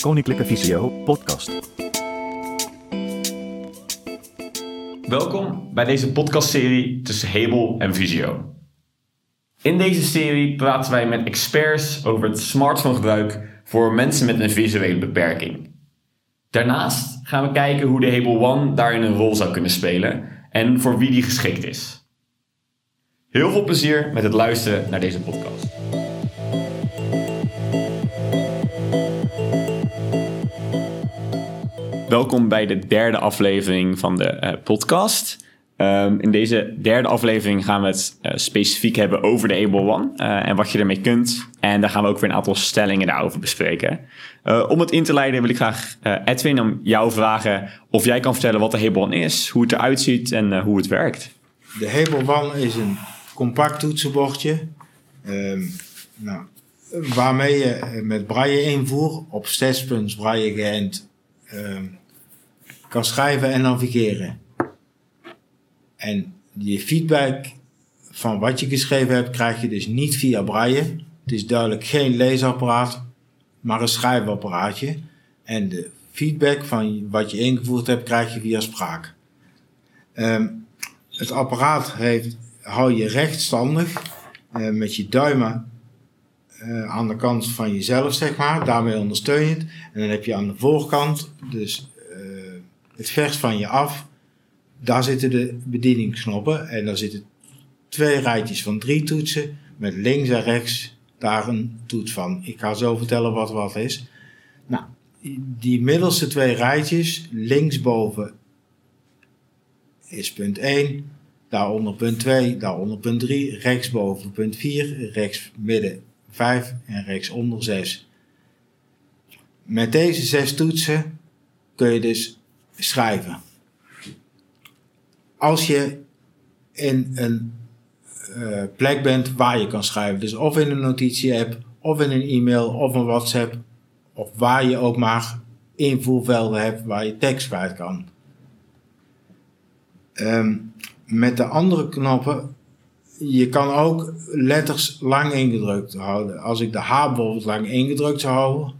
Koninklijke Visio podcast. Welkom bij deze podcastserie tussen Hebel en Visio. In deze serie praten wij met experts over het smartphonegebruik voor mensen met een visuele beperking. Daarnaast gaan we kijken hoe de Hebel One daarin een rol zou kunnen spelen en voor wie die geschikt is. Heel veel plezier met het luisteren naar deze podcast. Welkom bij de derde aflevering van de eh, podcast. Ehm, in deze derde aflevering gaan we het eh, specifiek hebben over de Able One eh, en wat je ermee kunt. En daar gaan we ook weer een aantal stellingen daarover bespreken. om het in te leiden wil ik graag Edwin om jou vragen of jij kan vertellen wat de Able One is, hoe het eruit ziet en hoe het werkt. De Hebel One is een compact toetsenbordje. Ehm, nou, waarmee je met braille invoer op zes braille geënt ehm, kan schrijven en navigeren. En je feedback van wat je geschreven hebt krijg je dus niet via braille. Het is duidelijk geen leesapparaat, maar een schrijfapparaatje. En de feedback van wat je ingevoerd hebt krijg je via spraak. Ehm, het apparaat heeft, hou je rechtstandig uh, met je duimen uh, aan de kant van jezelf, zeg maar. Daarmee ondersteun je het. En dan heb je aan de voorkant, dus het vers van je af, daar zitten de bedieningsknoppen en daar zitten twee rijtjes van drie toetsen met links en rechts daar een toets van. Ik ga zo vertellen wat wat is. Nou, die middelste twee rijtjes, linksboven is punt 1, daaronder punt 2, daaronder punt 3, rechtsboven punt 4, rechts midden 5 en rechtsonder 6. Met deze zes toetsen kun je dus schrijven. Als je in een uh, plek bent waar je kan schrijven, dus of in een notitie-app, of in een e-mail, of een WhatsApp, of waar je ook maar invoervelden hebt waar je tekst kwijt kan. Um, met de andere knoppen, je kan ook letters lang ingedrukt houden. Als ik de H bijvoorbeeld lang ingedrukt zou houden,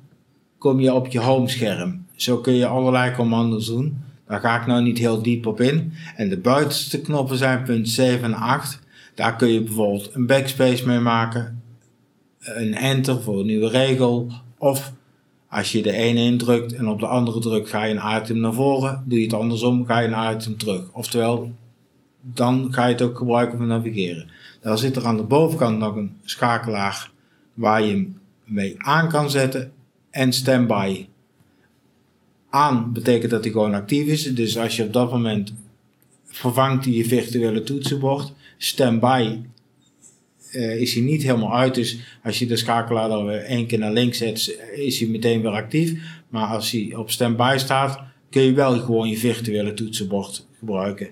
kom je op je homescherm. Zo kun je allerlei commando's doen. Daar ga ik nou niet heel diep op in. En de buitenste knoppen zijn punt 7 en 8. Daar kun je bijvoorbeeld een backspace mee maken. Een enter voor een nieuwe regel. Of als je de ene indrukt en op de andere drukt, ga je een item naar voren. Doe je het andersom, ga je een item terug. Oftewel, dan ga je het ook gebruiken voor navigeren. Daar zit er aan de bovenkant nog een schakelaar waar je hem mee aan kan zetten en standby aan betekent dat hij gewoon actief is. Dus als je op dat moment vervangt hij je virtuele toetsenbord. Standby uh, is hij niet helemaal uit. Dus als je de schakelaar dan weer één keer naar links zet, is hij meteen weer actief. Maar als hij op standby staat, kun je wel gewoon je virtuele toetsenbord gebruiken.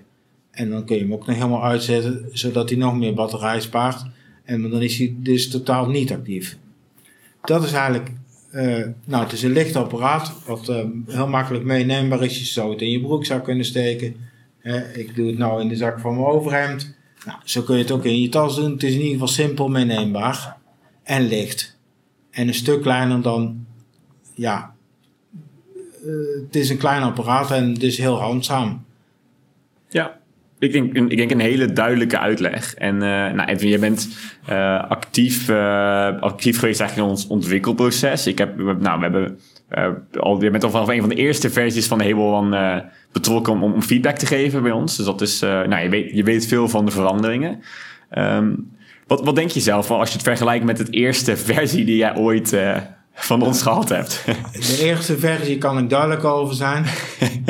En dan kun je hem ook nog helemaal uitzetten, zodat hij nog meer batterij spaart. En dan is hij dus totaal niet actief. Dat is eigenlijk uh, nou, het is een licht apparaat, wat uh, heel makkelijk meeneembaar is. Je zou het in je broekzak kunnen steken. Uh, ik doe het nou in de zak van mijn overhemd. Nou, zo kun je het ook in je tas doen. Het is in ieder geval simpel meeneembaar en licht. En een stuk kleiner dan, ja, het is een klein apparaat en het is heel handzaam. Ja, ik denk, ik denk een hele duidelijke uitleg. En uh, nou, Edwin, je bent uh, actief, uh, actief geweest eigenlijk in ons ontwikkelproces. Ik heb, nou, we hebben al, je bent al vanaf een van de eerste versies van de Hebel betrokken om, om, feedback te geven bij ons. Dus dat is, nou, je weet, je weet veel van de veranderingen. Um, wat, wat denk je zelf als je het vergelijkt met het eerste versie die jij ooit van ons gehad hebt. De eerste versie kan ik duidelijk over zijn.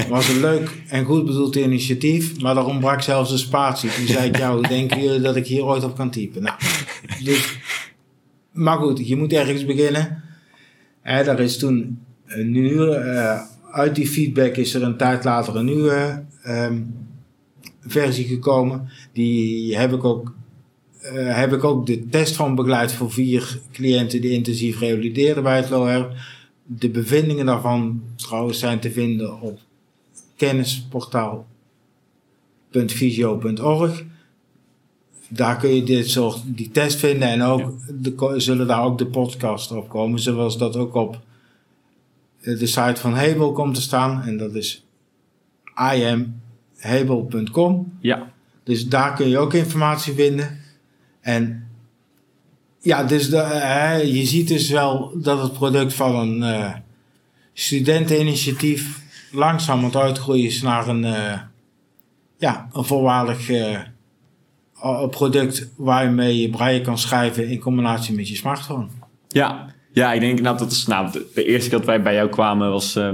Was een leuk en goed bedoeld initiatief, maar daarom brak zelfs de spatie. Toen zei ik, hoe denken jullie dat ik hier ooit op kan typen? Nou, dus, maar goed, je moet ergens beginnen. En er is toen een uh, uit die feedback is er een tijd later een nieuwe um, versie gekomen. Die heb ik ook uh, heb ik ook de test van begeleid voor vier cliënten die intensief revalideerden bij het LOR. De bevindingen daarvan trouwens zijn te vinden op kennisportaal.visio.org. Daar kun je dit soort die test vinden en ook de, zullen daar ook de podcasts op komen, zoals dat ook op de site van Hebel komt te staan. En dat is imhebel.com. Ja. Dus daar kun je ook informatie vinden. En ja, dus de, eh, je ziet dus wel dat het product van een eh, studenteninitiatief langzaam aan het uitgroeien is naar een, eh, ja, een volwaardig product waarmee je braille kan schrijven in combinatie met je smartphone. Ja, ja, ik denk nou, dat is, nou, de, de eerste keer dat wij bij jou kwamen was uh,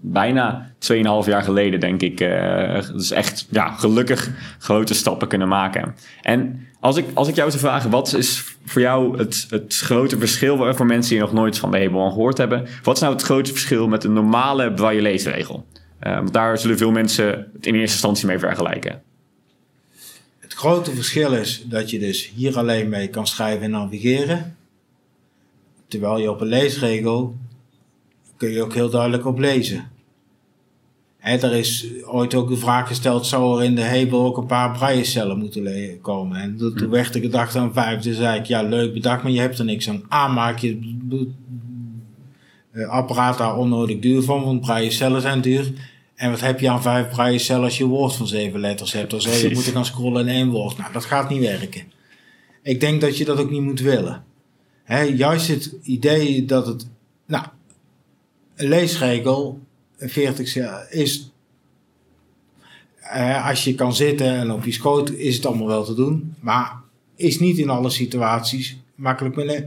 bijna 2,5 jaar geleden, denk ik. Uh, dus echt ja, gelukkig grote stappen kunnen maken. En als ik, als ik jou zou vragen, wat is voor jou het, het grote verschil voor mensen die nog nooit van de Hebel gehoord hebben? Wat is nou het grote verschil met een normale braille leesregel? Want daar zullen veel mensen het in eerste instantie mee vergelijken. Het grote verschil is dat je dus hier alleen mee kan schrijven en navigeren. Terwijl je op een leesregel kun je ook heel duidelijk op lezen. Er is ooit ook de vraag gesteld, zou er in de hebel ook een paar braillecellen moeten komen? En toen hm. werd er gedacht aan vijf. Toen zei ik, ja leuk bedacht, maar je hebt er niks aan. A, maak je het apparaat daar onnodig duur van, want braillecellen zijn duur. En wat heb je aan vijf braillecellen als je een woord van zeven letters hebt? Dan zou je moeten gaan scrollen in één woord. Nou, dat gaat niet werken. Ik denk dat je dat ook niet moet willen. He, juist het idee dat het, nou, een leesregel, 40 is, eh, als je kan zitten en op je schoot, is het allemaal wel te doen. Maar is niet in alle situaties makkelijk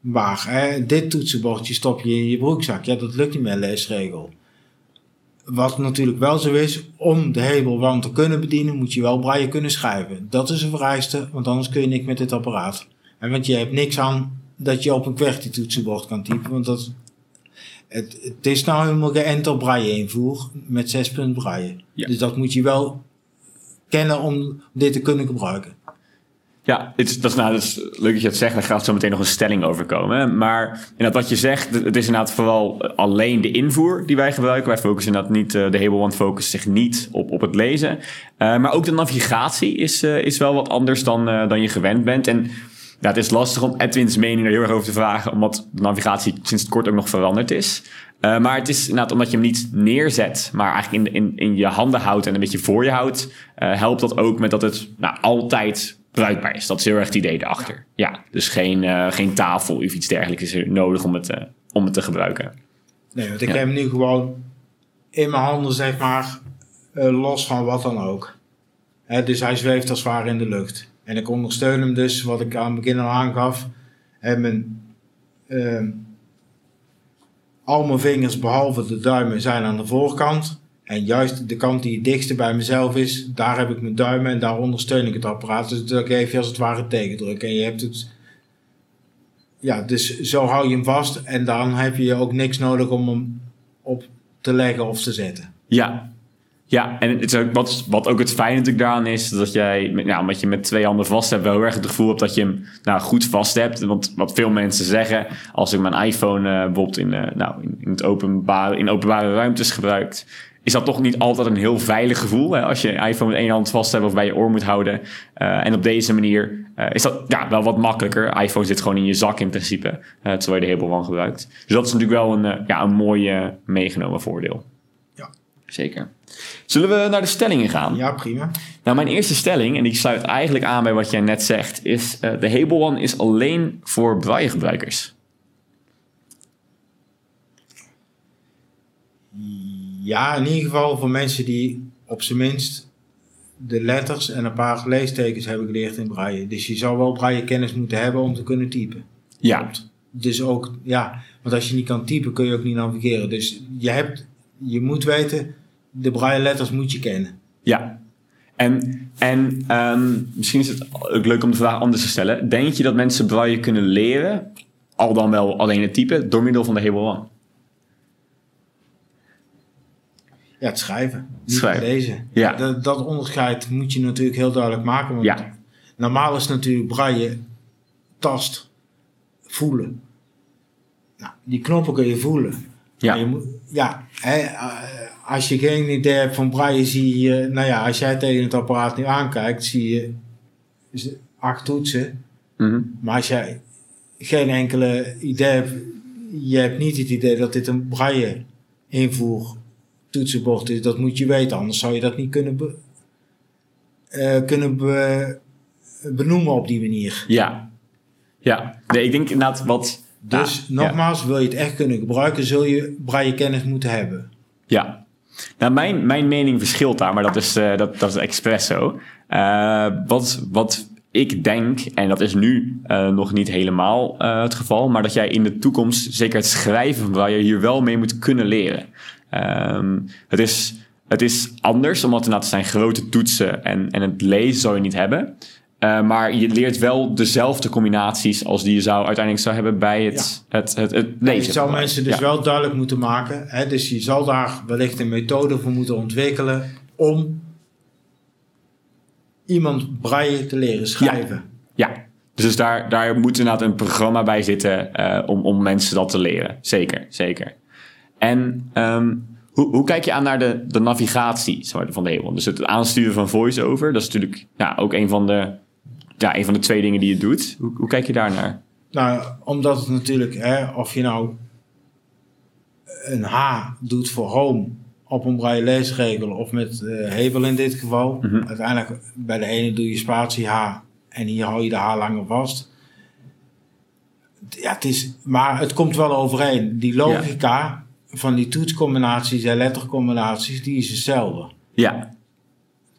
waar. Hè? Dit toetsenbordje stop je in je broekzak. Ja, dat lukt niet met een leesregel. Wat natuurlijk wel zo is, om de hebelwand te kunnen bedienen, moet je wel braille kunnen schrijven. Dat is een vereiste, want anders kun je niks met dit apparaat. En want je hebt niks aan dat je op een QWERTY-toetsenbord kan typen. Want dat, het, het is nou helemaal geënt op braille invoer met 6 punt braille. Dus dat moet je wel kennen om dit te kunnen gebruiken. Ja, het is, dat, is, nou, dat is leuk dat je het zegt. Daar gaat zo meteen nog een stelling over komen. Maar inderdaad, wat je zegt, het is inderdaad vooral alleen de invoer die wij gebruiken. Wij focussen inderdaad niet, uh, de One focust zich niet op, op het lezen. Uh, maar ook de navigatie is, uh, is wel wat anders dan, dan je gewend bent. En ja, het is lastig om Edwin's mening er heel erg over te vragen, omdat de navigatie sinds kort ook nog veranderd is. Uh, maar het is inderdaad omdat je hem niet neerzet, maar eigenlijk in, in, in je handen houdt en een beetje voor je houdt, uh, helpt dat ook met dat het nou, altijd bruikbaar is. Dat is heel erg het idee erachter. Ja, dus geen, uh, geen tafel of iets dergelijks is er nodig om het, om het te gebruiken. Nee, want ik ja. heb hem nu gewoon in mijn handen, zeg maar, los van wat dan ook. Hè, dus hij zweeft als het ware in de lucht. En ik ondersteun hem dus, wat ik aan het begin al aangaf. En mijn, uh, al mijn vingers, behalve de duimen, zijn aan de voorkant. En juist de kant die het dichtste bij mezelf is, daar heb ik mijn duimen en daar ondersteun ik het apparaat. Dus dat geef je als het ware tegendruk. En je hebt het. Ja, dus zo hou je hem vast. En dan heb je ook niks nodig om hem op te leggen of te zetten. Ja, ja, en het is ook, wat, wat ook het fijne natuurlijk daaraan is, dat jij, nou, omdat je met twee handen vast hebt, wel heel erg het gevoel hebt dat je hem nou, goed vast hebt. Want wat veel mensen zeggen, als ik mijn iPhone uh, bijvoorbeeld in, uh, nou, in, in, het openbare, in openbare ruimtes gebruikt, is dat toch niet altijd een heel veilig gevoel. Hè? Als je je iPhone met één hand vast hebt of bij je oor moet houden. Uh, en op deze manier is dat ja, wel wat makkelijker. iPhone zit gewoon in je zak in principe, terwijl je de Hebel van gebruikt. Dus dat is natuurlijk wel een, ja, een mooi meegenomen voordeel. Zeker. Zullen we naar de stellingen gaan? Ja, prima. Nou, mijn eerste stelling, en die sluit eigenlijk aan bij wat jij net zegt, is uh, de Hable One is alleen voor braille gebruikers. Ja, in ieder geval voor mensen die op zijn minst de letters en een paar leestekens hebben geleerd in braille. Dus je zou wel braille kennis moeten hebben om te kunnen typen. Ja. Dus ook, ja, want als je niet kan typen kun je ook niet navigeren. Dus je hebt, je moet weten de braille letters moet je kennen. Ja. En, en um, misschien is het ook leuk om de vraag anders te stellen. Denk je dat mensen braille kunnen leren, al dan wel alleen het typen, door middel van de Hebel? Ja, het schrijven. Niet schrijven. lezen. Ja. Dat, dat onderscheid moet je natuurlijk heel duidelijk maken. Want ja. normaal is natuurlijk braille tast, voelen. Nou, die knoppen kun je voelen. Ja. Je ja, hè, als je geen idee hebt van braille, zie je, nou ja, als jij tegen het apparaat nu aankijkt, zie je acht toetsen. Mm -hmm. Maar als jij geen enkele idee hebt je hebt niet het idee dat dit een braille invoer toetsenbord is. Dat moet je weten, anders zou je dat niet kunnen, be- eh, kunnen be- benoemen op die manier. Ja. Ja. Nee, ik denk inderdaad wat... Dus Ja, nogmaals, wil je het echt kunnen gebruiken, zul je braille kennis moeten hebben. Ja. Nou, mijn, mijn mening verschilt daar, maar dat is, eh, dat, dat is expres zo. Eh, wat, wat ik denk, en dat is nu eh, nog niet helemaal het geval, maar dat jij in de toekomst, zeker het schrijven, waar je hier wel mee moet kunnen leren. Ehm, het, is, het is anders, omdat er zijn grote toetsen en, en het lezen zou je niet hebben. Eh, maar je leert wel dezelfde combinaties als die je zou uiteindelijk zou hebben bij het, het, het, het lezen. je zou mensen dus Ja. wel duidelijk moeten maken. Hè? Dus je zal daar wellicht een methode voor moeten ontwikkelen om iemand braille te leren schrijven. Ja, dus daar, daar moet inderdaad een programma bij zitten eh, om, om mensen dat te leren. Zeker, zeker. En ehm, hoe, hoe kijk je aan naar de, de navigatie van de Hebron? Dus het aansturen van voice-over, dat is natuurlijk ja, ook een van, de, ja, een van de twee dingen die je doet. Hoe, hoe kijk je daar naar? Nou, omdat het natuurlijk, hè, of je nou een H doet voor home op een braille leesregel of met eh, hebel in dit geval. Mhm. Uiteindelijk bij de ene doe je spatie H en hier hou je de H langer vast. Ja, het is, maar het komt wel overeen. Die logica van die toetscombinaties en lettercombinaties, die is hetzelfde. Ja,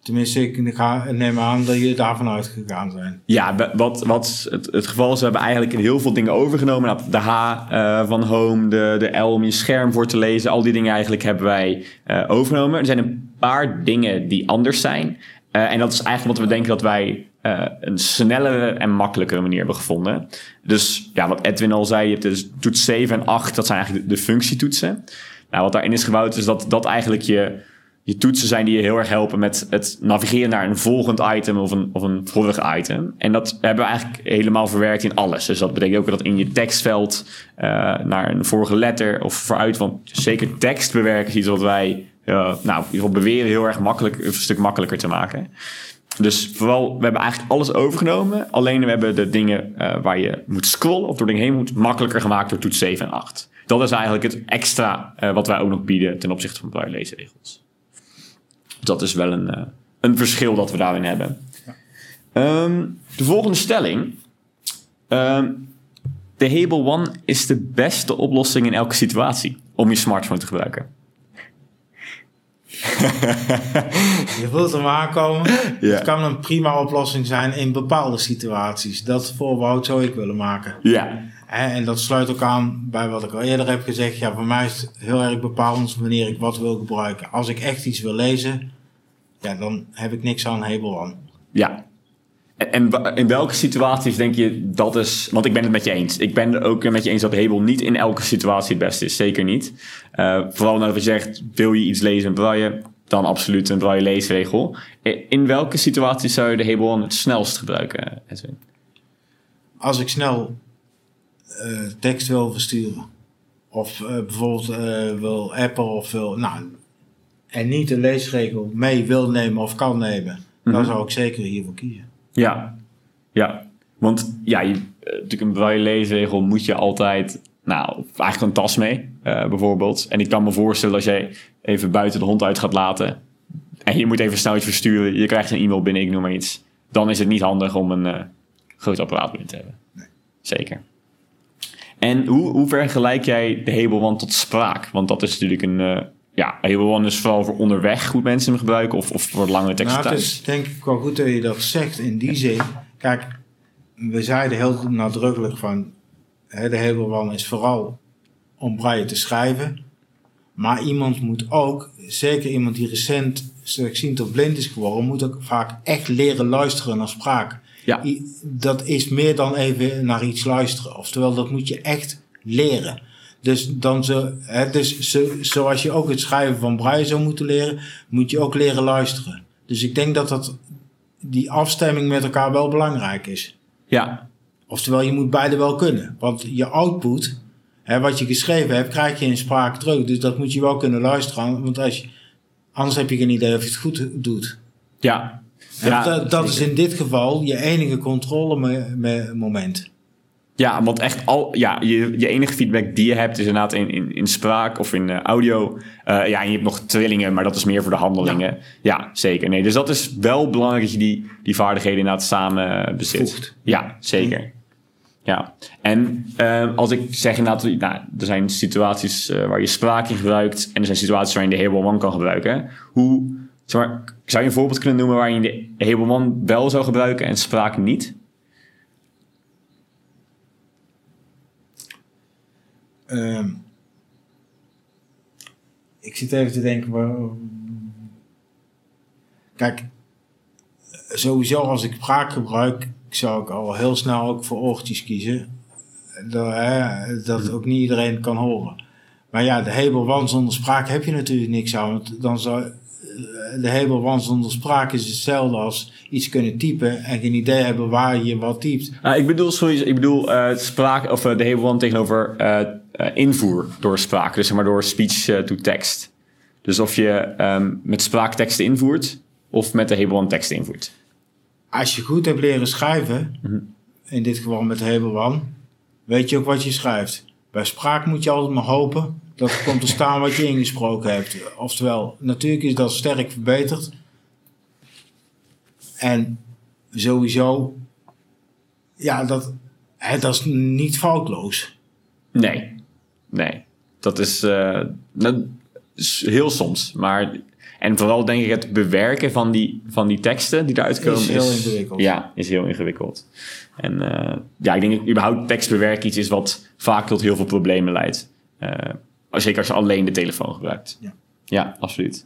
Tenminste, ik neem aan dat je daarvan uitgegaan zijn. Ja, wat, wat het, het geval is, we hebben eigenlijk heel veel dingen overgenomen. Nou, De H eh, van Home, de, de L om je scherm voor te lezen. Al die dingen eigenlijk hebben wij eh, overgenomen. Er zijn een paar dingen die anders zijn. Eh, en dat is eigenlijk wat we denken dat wij een snellere en makkelijkere manier hebben gevonden. Dus ja, wat Edwin al zei, je hebt dus toets 7 en 8, dat zijn eigenlijk de, de functietoetsen. Nou, wat daarin is gebouwd is dat dat eigenlijk je je toetsen zijn die je heel erg helpen met het navigeren naar een volgend item of een, of een vorig item. En dat hebben we eigenlijk helemaal verwerkt in alles. Dus dat betekent ook dat in je tekstveld eh, naar een vorige letter of vooruit. Want zeker tekst bewerken is iets wat wij eh, nou, in ieder geval beweren heel erg makkelijk, een stuk makkelijker te maken. Dus vooral, we hebben eigenlijk alles overgenomen. Alleen we hebben de dingen eh, waar je moet scrollen of door dingen heen moet, makkelijker gemaakt door toets 7 en 8. Dat is eigenlijk het extra wat wij ook nog bieden ten opzichte van braille leesregels. Dat is wel een, eh, een verschil dat we daarin hebben. Ehm, de volgende stelling. Ehm, de Hable One is de beste oplossing in elke situatie om je smartphone te gebruiken. Je voelt hem aankomen. Ja. Het kan een prima oplossing zijn in bepaalde situaties. Dat voorbehoud zou ik willen maken. Ja, En dat sluit ook aan bij wat ik al eerder heb gezegd. Ja, voor mij is het heel erg bepalend wanneer ik wat wil gebruiken. Als ik echt iets wil lezen, ja, dan heb ik niks aan Hebel aan. ja. En, in welke situaties denk je dat is... Want ik ben het met je eens. Ik ben het ook met je eens dat Hable niet in elke situatie het beste is. Zeker niet. Eh, vooral nadat je zegt, wil je iets lezen in braille... dan absoluut een braille leesregel. I- In welke situaties zou je de One het snelst gebruiken, Edwin? Als ik snel eh, tekst wil versturen, of eh, bijvoorbeeld eh, wil appen of wil, nou, en niet de leesregel mee wil nemen of kan nemen, dan Mhm. zou ik zeker hiervoor kiezen. Ja, ja. Want ja, je, natuurlijk een braille leesregel moet je altijd, nou, eigenlijk een tas mee, bijvoorbeeld. En ik kan me voorstellen als jij even buiten de hond uit gaat laten en je moet even snel iets versturen, je krijgt een e-mail binnen, ik noem maar iets. Dan is het niet handig om een groot apparaat binnen te hebben. Zeker. En hoe, hoe vergelijk jij de One tot spraak? Want dat is natuurlijk een, eh ja, One is vooral voor onderweg goed mensen hem gebruiken of, of voor langere teksten Nou, het is denk ik wel goed dat je dat zegt in die zin. Kijk, we zeiden heel nadrukkelijk van, hè, de Hebelwan is vooral om braille te schrijven. Maar iemand moet ook, zeker iemand die recent slechtziend of blind is geworden, moet ook vaak echt leren luisteren naar spraak. Ja. Dat is meer dan even naar iets luisteren. Oftewel, dat moet je echt leren. Dus, dan zo, hè, dus zo, zoals je ook het schrijven van braille zou moeten leren, moet je ook leren luisteren. Dus ik denk dat, dat die afstemming met elkaar wel belangrijk is. Ja, Oftewel, je moet beide wel kunnen. Want je output, hè, wat je geschreven hebt, krijg je in spraak terug. Dus dat moet je wel kunnen luisteren. Want als je, anders heb je geen idee of je het goed doet. ja. Ja, dat, dat is in dit geval je enige controle me- me- moment. Ja, want echt al, ja, je, je enige feedback die je hebt is inderdaad in, in, in spraak of in eh, audio. Eh, ja, en je hebt nog trillingen, maar dat is meer voor de handelingen. Ja. zeker. Nee, dus dat is wel belangrijk dat je die, die vaardigheden inderdaad samen bezit. Voegt. Ja, zeker. Ja, en eh, als ik zeg inderdaad, nou, er zijn situaties eh, waar je spraak in gebruikt en er zijn situaties waar je de Hable One kan gebruiken. Hoe, maar, zou je een voorbeeld kunnen noemen waar je de One wel zou gebruiken en spraak niet? Ehm, ik zit even te denken. waar- Kijk, sowieso als ik spraak gebruik, zou ik al heel snel ook voor oortjes kiezen. Dat, hè, dat ook niet iedereen kan horen. Maar ja, de hebelwan zonder spraak heb je natuurlijk niks aan. Dan zou, de hebelwan zonder spraak is hetzelfde als iets kunnen typen en geen idee hebben waar je wat typt. Nou, ik bedoel, sorry, ik bedoel eh, spraak, of eh, de One tegenover eh, invoer door spraak, dus zeg maar door speech to text. Dus of je ehm, met spraakteksten invoert of met de One teksten invoert. als je goed hebt leren schrijven, in dit geval met Hebelwan, weet je ook wat je schrijft. Bij spraak moet je altijd maar hopen dat komt te staan wat je ingesproken hebt. Oftewel, natuurlijk is dat sterk verbeterd. En sowieso, ja, dat, hè, dat is niet foutloos. Nee, nee. Dat is, eh, heel soms. Maar, en vooral denk ik het bewerken van die, van die teksten die eruit komen. Is heel ingewikkeld. Ja, is heel ingewikkeld. En eh, ja, ik denk dat überhaupt tekstbewerken iets is wat vaak tot heel veel problemen leidt. Eh, zeker als je alleen de telefoon gebruikt. Ja. Ja, absoluut.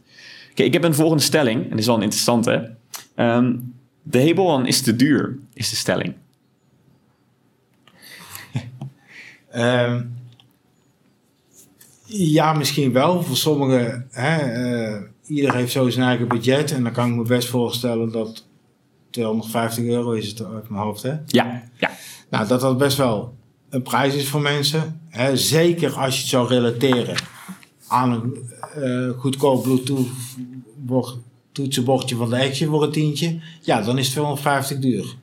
Oké, ik heb een volgende stelling. En dit is wel een interessante. Ehm de One is te duur, is de stelling. Ehm, ja, misschien wel. Voor sommigen, hè, eh, ieder heeft zo zijn eigen budget. En dan kan ik me best voorstellen dat 250 euro is het uit mijn hoofd, hè? Ja, ja. Nou, dat dat best wel een prijs is voor mensen. Hè? Zeker als je het zou relateren aan een eh, goedkoop Bluetooth bord- toetsenbordje van de Action voor een tientje. Ja, dan is 250 duur.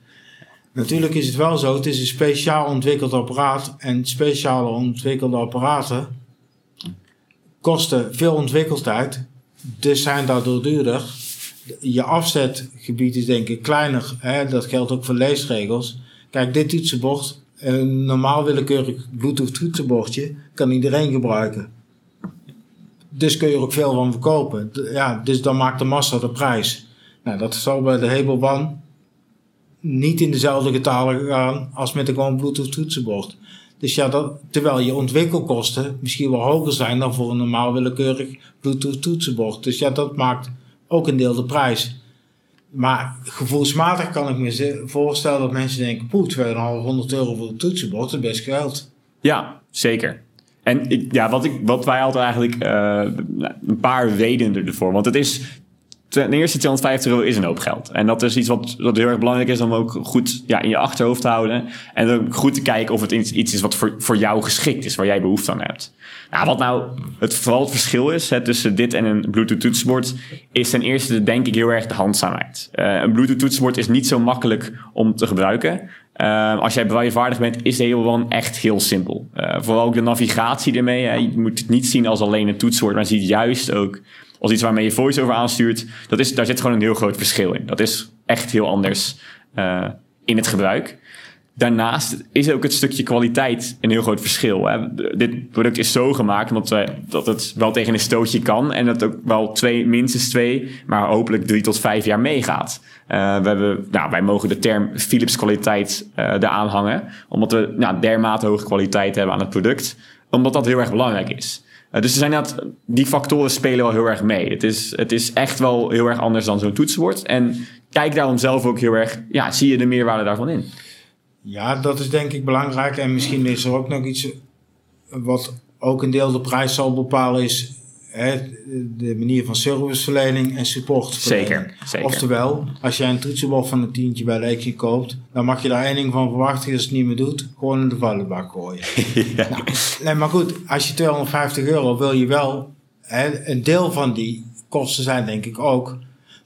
Natuurlijk is het wel zo, het is een speciaal ontwikkeld apparaat. En speciale ontwikkelde apparaten kosten veel ontwikkeltijd. Dus zijn daardoor duurder. Je afzetgebied is denk ik kleiner. Hè? Dat geldt ook voor leesregels. Kijk, dit toetsenbord, een normaal willekeurig Bluetooth toetsenbordje, kan iedereen gebruiken. Dus kun je er ook veel van verkopen. Ja, dus dan maakt de massa de prijs. Nou, dat zal bij de One niet in dezelfde getalen gaan als met een gewoon Bluetooth toetsenbord. Dus ja, dat, terwijl je ontwikkelkosten misschien wel hoger zijn dan voor een normaal willekeurig Bluetooth toetsenbord. Dus ja, dat maakt ook een deel de prijs. Maar gevoelsmatig kan ik me voorstellen dat mensen denken: poeh, 2,500 euro voor een toetsenbord, dat is best geld. Ja, zeker. En ik, ja, wat, ik, wat wij altijd eigenlijk... eh, een paar redenen ervoor. Want het is... Ten eerste, 250 euro is een hoop geld. En dat is iets wat, wat heel erg belangrijk is om ook goed ja, in je achterhoofd te houden. En ook goed te kijken of het iets, is wat voor, voor jou geschikt is, waar jij behoefte aan hebt. Nou, wat nou het, vooral het verschil is tussen dit en een Bluetooth toetsenbord, is ten eerste denk ik heel erg de handzaamheid. Eh, een Bluetooth toetsenbord is niet zo makkelijk om te gebruiken. Eh, als jij braillevaardig bent, is de Halo One echt heel simpel. Eh, vooral ook de navigatie ermee. Je moet het niet zien als alleen een toetsenbord, maar je ziet juist ook als iets waarmee je voice-over aanstuurt. Dat is, daar zit gewoon een heel groot verschil in. Dat is echt heel anders eh, in het gebruik. Daarnaast is ook het stukje kwaliteit een heel groot verschil. Dit product is zo gemaakt omdat wij, dat het wel tegen een stootje kan. En dat ook wel twee, minstens twee, maar hopelijk drie tot vijf jaar meegaat. Eh, we hebben, nou, wij mogen de term Philips kwaliteit eh eraan hangen. Omdat we nou, dermate hoge kwaliteit hebben aan het product. Omdat dat heel erg belangrijk is. Eh, dus er zijn dat, die factoren spelen wel heel erg mee. Het is, het is echt wel heel erg anders dan zo'n toetsenbord. En kijk daarom zelf ook heel erg, ja, zie je de meerwaarde daarvan in? Ja, dat is denk ik belangrijk. En misschien is er ook nog iets wat ook een deel de prijs zal bepalen, is de manier van serviceverlening en supportverlening. Zeker, zeker. Oftewel, als jij een toetsenbord van een tientje bij Leekje koopt, dan mag je daar één ding van verwachten, als het niet meer doet, gewoon in de vuilbak gooien. nou, nee, maar goed, als je 250 euro wil je wel, hè, een deel van die kosten zijn denk ik ook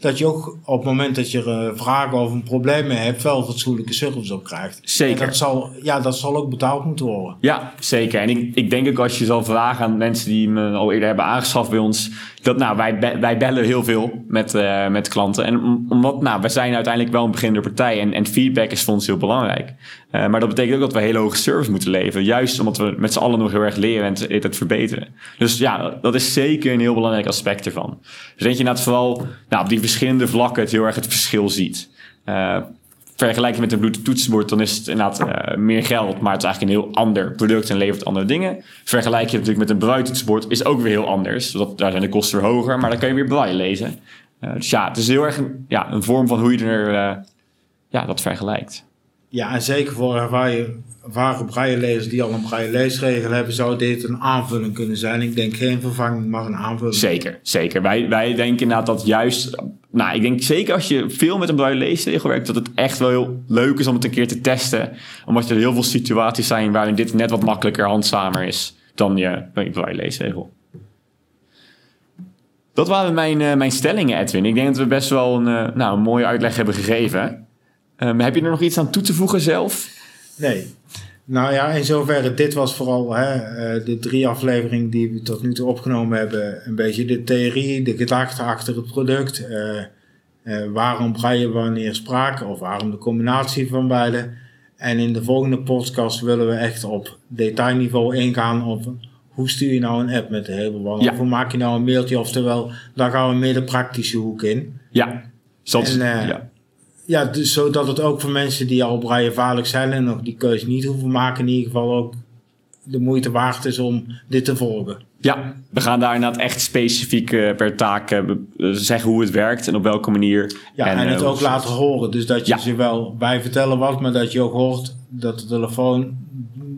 dat je ook op het moment dat je uh, vragen of een probleem hebt, wel fatsoenlijke service op krijgt. Zeker. En dat zal, ja, dat zal ook betaald moeten worden. Ja, zeker. En ik, ik denk ook als je zal vragen aan mensen die me al eerder hebben aangeschaft bij ons, dat nou, wij, wij bellen heel veel met, uh, met klanten. En omdat, nou, we zijn uiteindelijk wel een beginnende partij en, en feedback is voor ons heel belangrijk. Uh, maar dat betekent ook dat we hele hoge service moeten leveren. Juist omdat we met z'n allen nog heel erg leren en het, verbeteren. Dus ja, dat is zeker een heel belangrijk aspect ervan. Dus denk je inderdaad vooral nou, op die verschillende vlakken het heel erg het verschil ziet. Uh, vergelijk je met een Bluetooth toetsenbord, dan is het inderdaad uh, meer geld, maar het is eigenlijk een heel ander product en levert andere dingen. Vergelijk je natuurlijk met een braille toetsenbord, is ook weer heel anders. Dat, daar zijn de kosten weer hoger, maar dan kan je weer braille lezen. Uh, dus ja, het is heel erg een, ja, een vorm van hoe je er uh, ja, dat vergelijkt. Ja, en zeker voor ervaren, braillelezers die al een braille leesregel hebben, zou dit een aanvulling kunnen zijn. Ik denk geen vervanging, maar een aanvulling. Zeker, zeker. Wij, wij denken inderdaad dat juist... Nou, ik denk zeker als je veel met een braille leesregel werkt, dat het echt wel heel leuk is om het een keer te testen. Omdat er heel veel situaties zijn waarin dit net wat makkelijker, handzamer is dan je, braille leesregel. Dat waren mijn, uh, mijn stellingen, Edwin. Ik denk dat we best wel een, uh, nou, een mooie uitleg hebben gegeven. Um, heb je er nog iets aan toe te voegen zelf? Nee. Nou ja, in zoverre, dit was vooral hè, uh, de drie afleveringen die we tot nu toe opgenomen hebben. Een beetje de theorie, de gedachte achter het product. Uh, uh, waarom braille wanneer sprake of waarom de combinatie van beide. En in de volgende podcast willen we echt op detailniveau ingaan op hoe stuur je nou een app met de hele ja. Of hoe maak je nou een mailtje, oftewel, daar gaan we meer de praktische hoek in. Ja, Soms, en, ja. Ja, dus zodat het ook voor mensen die al braillevaarlijk zijn en nog die keuze niet hoeven maken, in ieder geval ook de moeite waard is om dit te volgen. Ja, we gaan daar inderdaad echt specifiek uh, per taak uh, zeggen hoe het werkt en op welke manier. Ja, en, en het uh, ook laten horen. Dus dat je ja. ze wel bij vertellen wat, maar dat je ook hoort dat de telefoon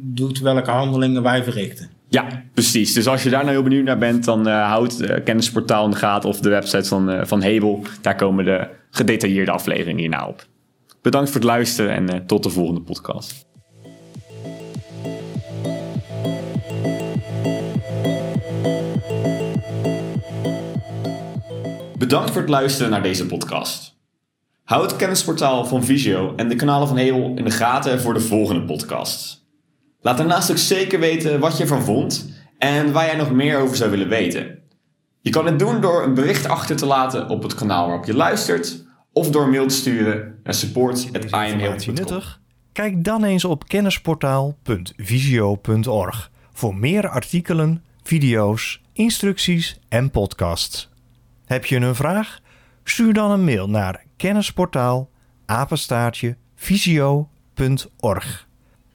doet welke handelingen wij verrichten. Ja, precies. Dus als je daar nou heel benieuwd naar bent, dan uh, houd het kennisportaal in de gaten of de website van, uh, van Hebel. Daar komen de gedetailleerde afleveringen hierna op. Bedankt voor het luisteren en tot de volgende podcast. Bedankt voor het luisteren naar deze podcast. Houd het kennisportaal van Visio en de kanalen van Hebel in de gaten voor de volgende podcasts. Laat daarnaast ook zeker weten wat je ervan vond en waar jij nog meer over zou willen weten. Je kan het doen door een bericht achter te laten op het kanaal waarop je luistert of door mail te sturen naar support.immail.com. nuttig? Kijk dan eens op kennisportaal.visio.org voor meer artikelen, video's, instructies en podcasts. Heb je een vraag? Stuur dan een mail naar kennisportaal